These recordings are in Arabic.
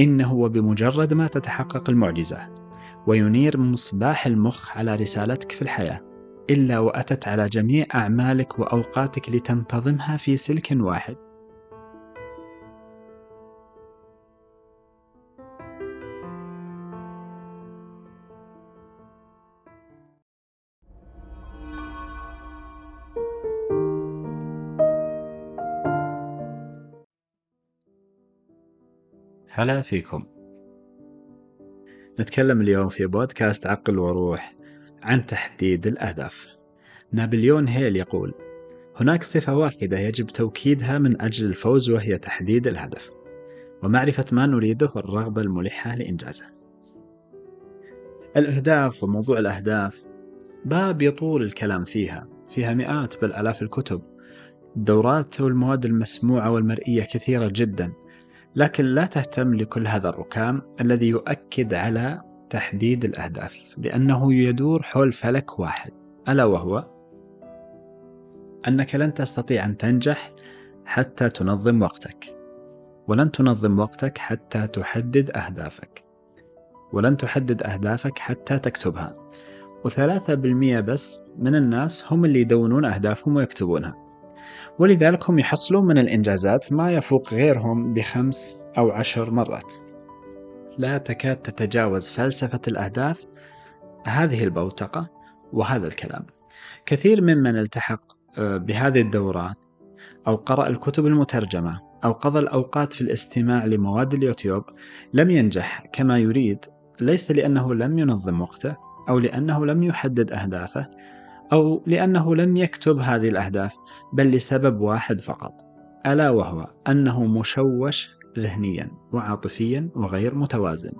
إنه وبمجرد ما تتحقق المعجزة وينير مصباح المخ على رسالتك في الحياة إلا وأتت على جميع أعمالك وأوقاتك لتنتظمها في سلك واحد. هلا فيكم. نتكلم اليوم في بودكاست عقل وروح عن تحديد الأهداف. نابليون هيل يقول هناك صفة واحدة يجب توكيدها من أجل الفوز وهي تحديد الهدف ومعرفة ما نريده والرغبة الملحة لإنجازه. الأهداف وموضوع الأهداف باب يطول الكلام فيها فيها مئات بل آلاف الكتب. الدورات والمواد المسموعة والمرئية كثيرة جدا لكن لا تهتم لكل هذا الركام الذي يؤكد على تحديد الأهداف لأنه يدور حول فلك واحد ألا وهو؟ أنك لن تستطيع أن تنجح حتى تنظم وقتك ولن تنظم وقتك حتى تحدد أهدافك ولن تحدد أهدافك حتى تكتبها. وثلاثة بالمئة بس من الناس هم اللي يدونون أهدافهم ويكتبونها. ولذلك هم يحصلون من الإنجازات ما يفوق غيرهم بخمس أو عشر مرات. لا تكاد تتجاوز فلسفة الأهداف هذه البوتقة وهذا الكلام. كثير ممن التحق آه، بهذه الدورات أو قرأ الكتب المترجمة أو قضى الأوقات في الاستماع لمواد اليوتيوب لم ينجح كما يريد ليس لأنه لم ينظم وقته أو لأنه لم يحدد أهدافه أو لأنه لم يكتب هذه الأهداف بل لسبب واحد فقط ألا وهو أنه مشوش ذهنيا وعاطفيا وغير متوازن.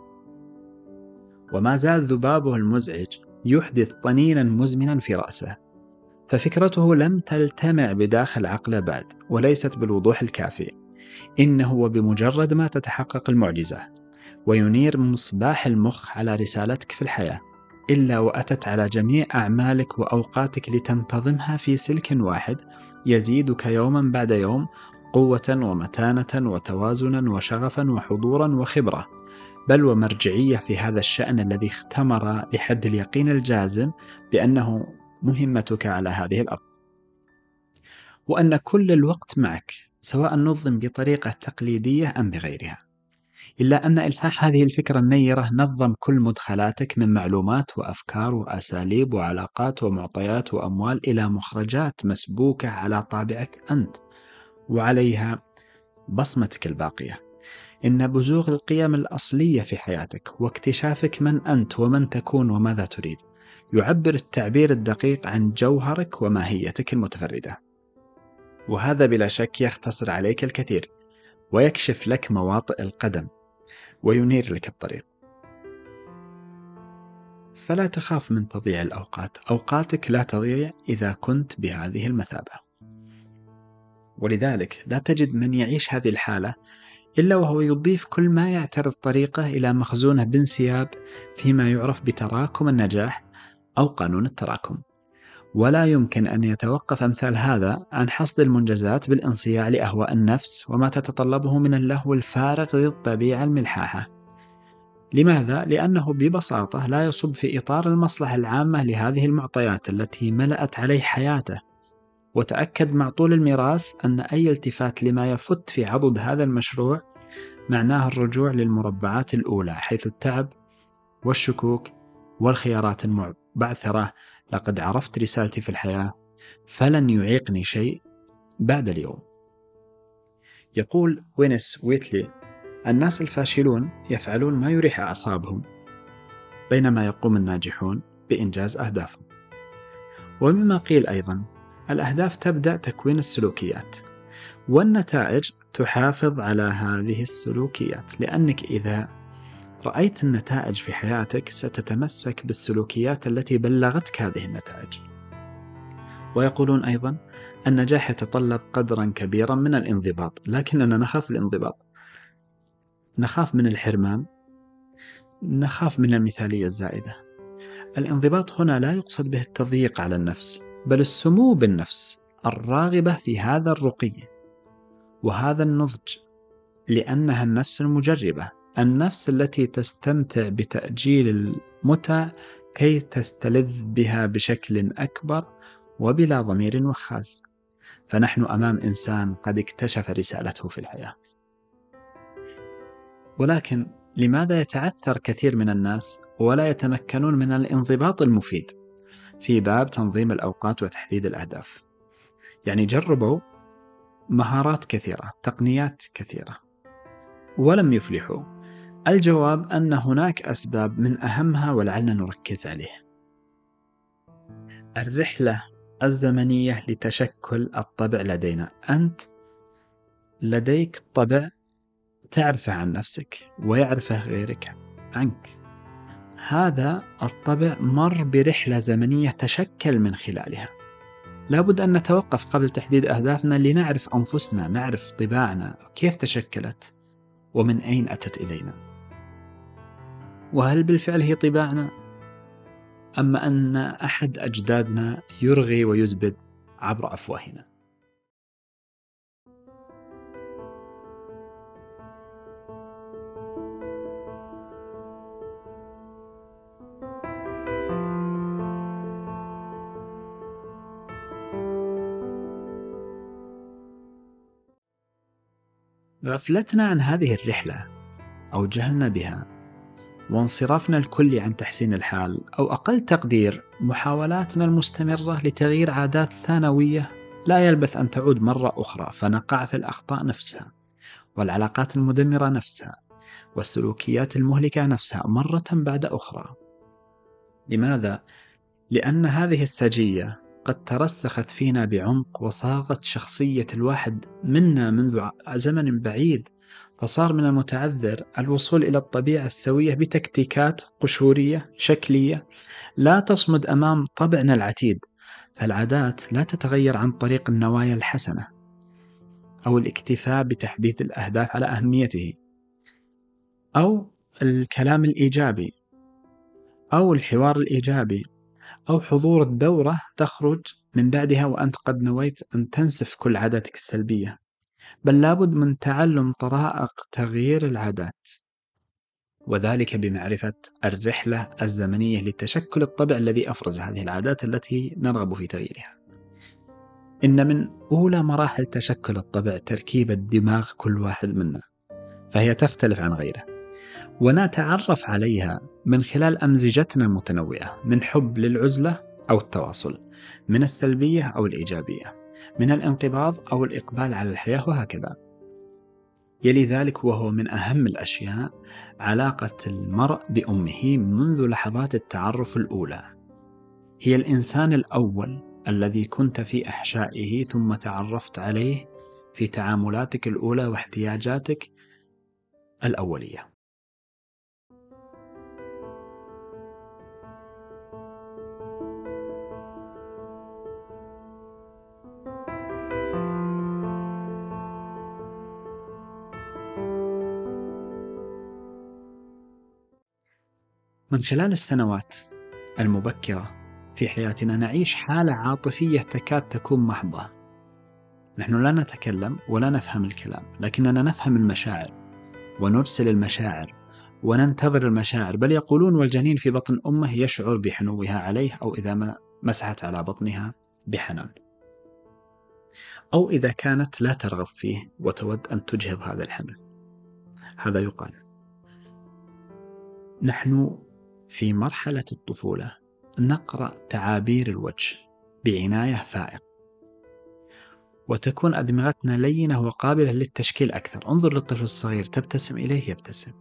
وما زال ذبابه المزعج يحدث طنينا مزمنا في رأسه ففكرته لم تلتمع بداخل عقله بعد وليست بالوضوح الكافي. إنه وبمجرد ما تتحقق المعجزة وينير مصباح المخ على رسالتك في الحياة. إلا وأتت على جميع أعمالك وأوقاتك لتنتظمها في سلك واحد يزيدك يوما بعد يوم قوة ومتانة وتوازنا وشغفا وحضورا وخبرة. بل ومرجعية في هذا الشأن الذي اختمر لحد اليقين الجازم بأنه مهمتك على هذه الأرض. وأن كل الوقت معك سواء نظم بطريقة تقليدية أم بغيرها. إلا أن إلحاح هذه الفكرة النيرة نظم كل مدخلاتك من معلومات وأفكار وأساليب وعلاقات ومعطيات وأموال إلى مخرجات مسبوكة على طابعك أنت وعليها بصمتك الباقية. إن بزوغ القيم الأصلية في حياتك واكتشافك من أنت ومن تكون وماذا تريد يعبر التعبير الدقيق عن جوهرك وماهيتك المتفردة. وهذا بلا شك يختصر عليك الكثير. ويكشف لك مواطئ القدم وينير لك الطريق. فلا تخاف من تضييع الأوقات. أوقاتك لا تضيع إذا كنت بهذه المثابة. ولذلك لا تجد من يعيش هذه الحالة إلا وهو يضيف كل ما يعترض طريقه إلى مخزونه بانسياب فيما يعرف بتراكم النجاح أو قانون التراكم. ولا يمكن أن يتوقف أمثال هذا عن حصد المنجزات بالانصياع لأهواء النفس وما تتطلبه من اللهو الفارغ ذي الطبيعة الملحاحة. لماذا؟ لأنه ببساطة لا يصب في إطار المصلحة العامة لهذه المعطيات التي ملأت عليه حياته. وتأكد مع طول الميراث أن أي التفات لما يفت في عضد هذا المشروع معناه الرجوع للمربعات الأولى حيث التعب والشكوك والخيارات المبعثرة لقد عرفت رسالتي في الحياة فلن يعيقني شيء بعد اليوم. يقول وينس ويتلي الناس الفاشلون يفعلون ما يريح أعصابهم بينما يقوم الناجحون بإنجاز أهدافهم. ومما قيل أيضا الأهداف تبدأ تكوين السلوكيات والنتائج تحافظ على هذه السلوكيات لأنك إذا رأيت النتائج في حياتك ستتمسك بالسلوكيات التي بلغتك هذه النتائج. ويقولون أيضا النجاح يتطلب قدرا كبيرا من الانضباط، لكننا نخاف الانضباط. نخاف من الحرمان، نخاف من المثالية الزائدة. الانضباط هنا لا يقصد به التضييق على النفس، بل السمو بالنفس الراغبة في هذا الرقي وهذا النضج، لأنها النفس المجربة النفس التي تستمتع بتأجيل المتع كي تستلذ بها بشكل أكبر وبلا ضمير وخاز. فنحن أمام إنسان قد اكتشف رسالته في الحياة. ولكن لماذا يتعثر كثير من الناس ولا يتمكنون من الانضباط المفيد؟ في باب تنظيم الأوقات وتحديد الأهداف. يعني جربوا مهارات كثيرة تقنيات كثيرة. ولم يفلحوا. الجواب أن هناك أسباب من أهمها ولعلنا نركز عليه الرحلة الزمنية لتشكل الطبع لدينا. أنت لديك طبع تعرفه عن نفسك ويعرفه غيرك عنك. هذا الطبع مر برحلة زمنية تشكل من خلالها. لابد أن نتوقف قبل تحديد أهدافنا لنعرف أنفسنا نعرف طباعنا كيف تشكلت ومن أين أتت إلينا. وهل بالفعل هي طباعنا؟ أما أن أحد أجدادنا يرغي ويزبد عبر أفواهنا. غفلتنا عن هذه الرحلة أو جهلنا بها وانصرافنا الكلي عن تحسين الحال أو أقل تقدير محاولاتنا المستمرة لتغيير عادات ثانوية لا يلبث أن تعود مرة أخرى فنقع في الأخطاء نفسها والعلاقات المدمرة نفسها والسلوكيات المهلكة نفسها مرة بعد أخرى لماذا؟ لأن هذه السجية قد ترسخت فينا بعمق وصاغت شخصية الواحد منا منذ زمن بعيد فصار من المتعذر الوصول إلى الطبيعة السوية بتكتيكات قشورية شكلية لا تصمد أمام طبعنا العتيد فالعادات لا تتغير عن طريق النوايا الحسنة أو الاكتفاء بتحديد الأهداف على أهميته أو الكلام الإيجابي أو الحوار الإيجابي أو حضور الدورة تخرج من بعدها وأنت قد نويت أن تنسف كل عاداتك السلبية. بل لابد من تعلم طرائق تغيير العادات وذلك بمعرفة الرحلة الزمنية لتشكل الطبع الذي أفرز هذه العادات التي نرغب في تغييرها. إن من أولى مراحل تشكل الطبع تركيب الدماغ كل واحد منا فهي تختلف عن غيره ونتعرف عليها من خلال أمزجتنا المتنوعة من حب للعزلة أو التواصل من السلبية أو الإيجابية. من الانقباض أو الإقبال على الحياة وهكذا. يلي ذلك وهو من أهم الأشياء علاقة المرء بأمه منذ لحظات التعرف الأولى. هي الإنسان الأول الذي كنت في أحشائه ثم تعرفت عليه في تعاملاتك الأولى واحتياجاتك الأولية. من خلال السنوات المبكرة في حياتنا نعيش حالة عاطفية تكاد تكون محضة. نحن لا نتكلم ولا نفهم الكلام، لكننا نفهم المشاعر ونرسل المشاعر وننتظر المشاعر، بل يقولون والجنين في بطن أمه يشعر بحنوها عليه أو إذا ما مسحت على بطنها بحنان. أو إذا كانت لا ترغب فيه وتود أن تجهض هذا الحمل. هذا يقال. نحن في مرحلة الطفولة نقرأ تعابير الوجه بعناية فائقة. وتكون أدمغتنا لينة وقابلة للتشكيل أكثر. انظر للطفل الصغير تبتسم إليه يبتسم.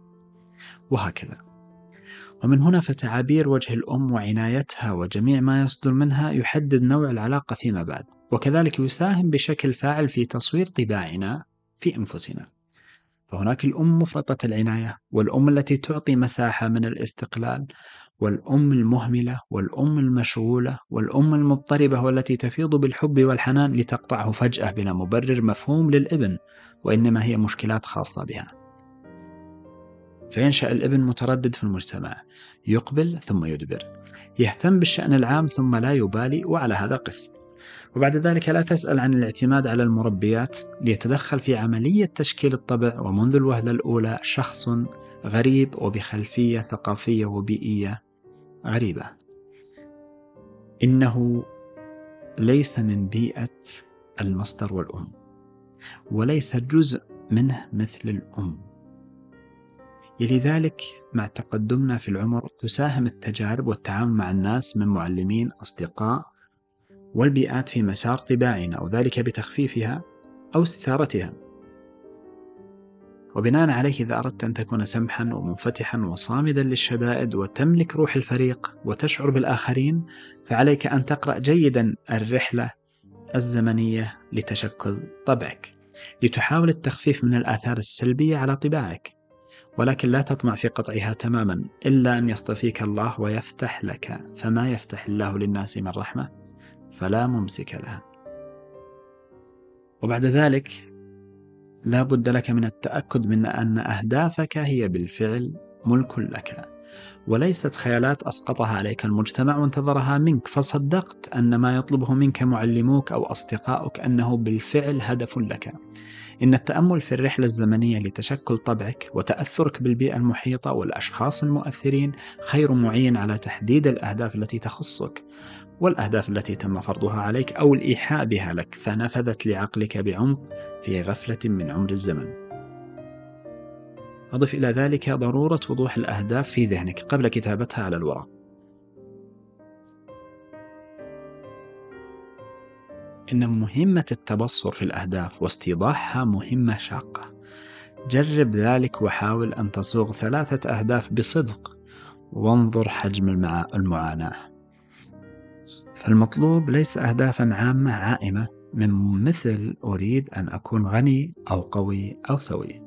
وهكذا. ومن هنا فتعابير وجه الأم وعنايتها وجميع ما يصدر منها يحدد نوع العلاقة فيما بعد. وكذلك يساهم بشكل فاعل في تصوير طباعنا في أنفسنا. فهناك الأم مفرطة العناية والأم التي تعطي مساحة من الاستقلال والأم المهملة والأم المشغولة والأم المضطربة والتي تفيض بالحب والحنان لتقطعه فجأة بلا مبرر مفهوم للابن وإنما هي مشكلات خاصة بها. فينشأ الابن متردد في المجتمع يقبل ثم يدبر. يهتم بالشأن العام ثم لا يبالي وعلى هذا قس وبعد ذلك لا تسأل عن الاعتماد على المربيات ليتدخل في عملية تشكيل الطبع ومنذ الوهلة الأولى شخص غريب وبخلفية ثقافية وبيئية غريبة. إنه ليس من بيئة المصدر والأم وليس جزء منه مثل الأم. لذلك مع تقدمنا في العمر تساهم التجارب والتعامل مع الناس من معلمين أصدقاء والبيئات في مسار طباعنا وذلك بتخفيفها أو استثارتها. وبناء عليه إذا أردت أن تكون سمحا ومنفتحا وصامدا للشدائد وتملك روح الفريق وتشعر بالآخرين فعليك أن تقرأ جيدا الرحلة الزمنية لتشكل طبعك. لتحاول التخفيف من الآثار السلبية على طباعك. ولكن لا تطمع في قطعها تماما إلا أن يصطفيك الله ويفتح لك فما يفتح الله للناس من رحمة. فلا ممسك لها. وبعد ذلك لا بد لك من التأكد من أن أهدافك هي بالفعل ملك لك. وليست خيالات أسقطها عليك. المجتمع وانتظرها منك. فصدقت أن ما يطلبه منك معلموك أو أصدقاؤك أنه بالفعل هدف لك. إن التأمل في الرحلة الزمنية لتشكل طبعك وتأثرك بالبيئة المحيطة والأشخاص المؤثرين خير معين على تحديد الأهداف التي تخصك. والأهداف التي تم فرضها عليك أو الإيحاء بها لك فنفذت لعقلك بعمق في غفلة من عمر الزمن. أضف إلى ذلك ضرورة وضوح الأهداف في ذهنك قبل كتابتها على الورق. إن مهمة التبصر في الأهداف واستيضاحها مهمة شاقة. جرب ذلك وحاول أن تصوغ ثلاثة أهداف بصدق وانظر حجم المعاناة. فالمطلوب ليس أهدافا عامة عائمة من مثل أريد أن أكون غني أو قوي أو سوي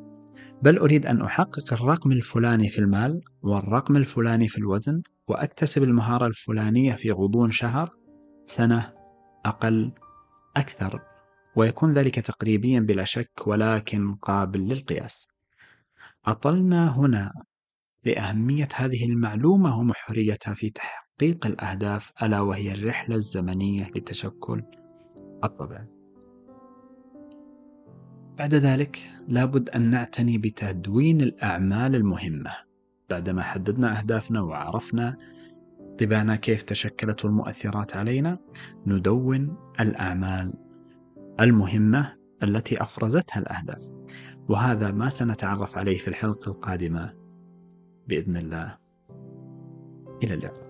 بل أريد أن أحقق الرقم الفلاني في المال والرقم الفلاني في الوزن وأكتسب المهارة الفلانية في غضون شهر سنة أقل أكثر ويكون ذلك تقريبيا بلا شك ولكن قابل للقياس. أطلنا هنا لأهمية هذه المعلومة ومحوريتها في تحقيق تحقيق الأهداف ألا وهي الرحلة الزمنية لتشكل الطبع. بعد ذلك لابد أن نعتني بتدوين الأعمال المهمة. بعدما حددنا أهدافنا وعرفنا طباعنا كيف تشكلت المؤثرات علينا ندون الأعمال المهمة التي أفرزتها الأهداف. وهذا ما سنتعرف عليه في الحلقة القادمة بإذن الله. إلى اللقاء.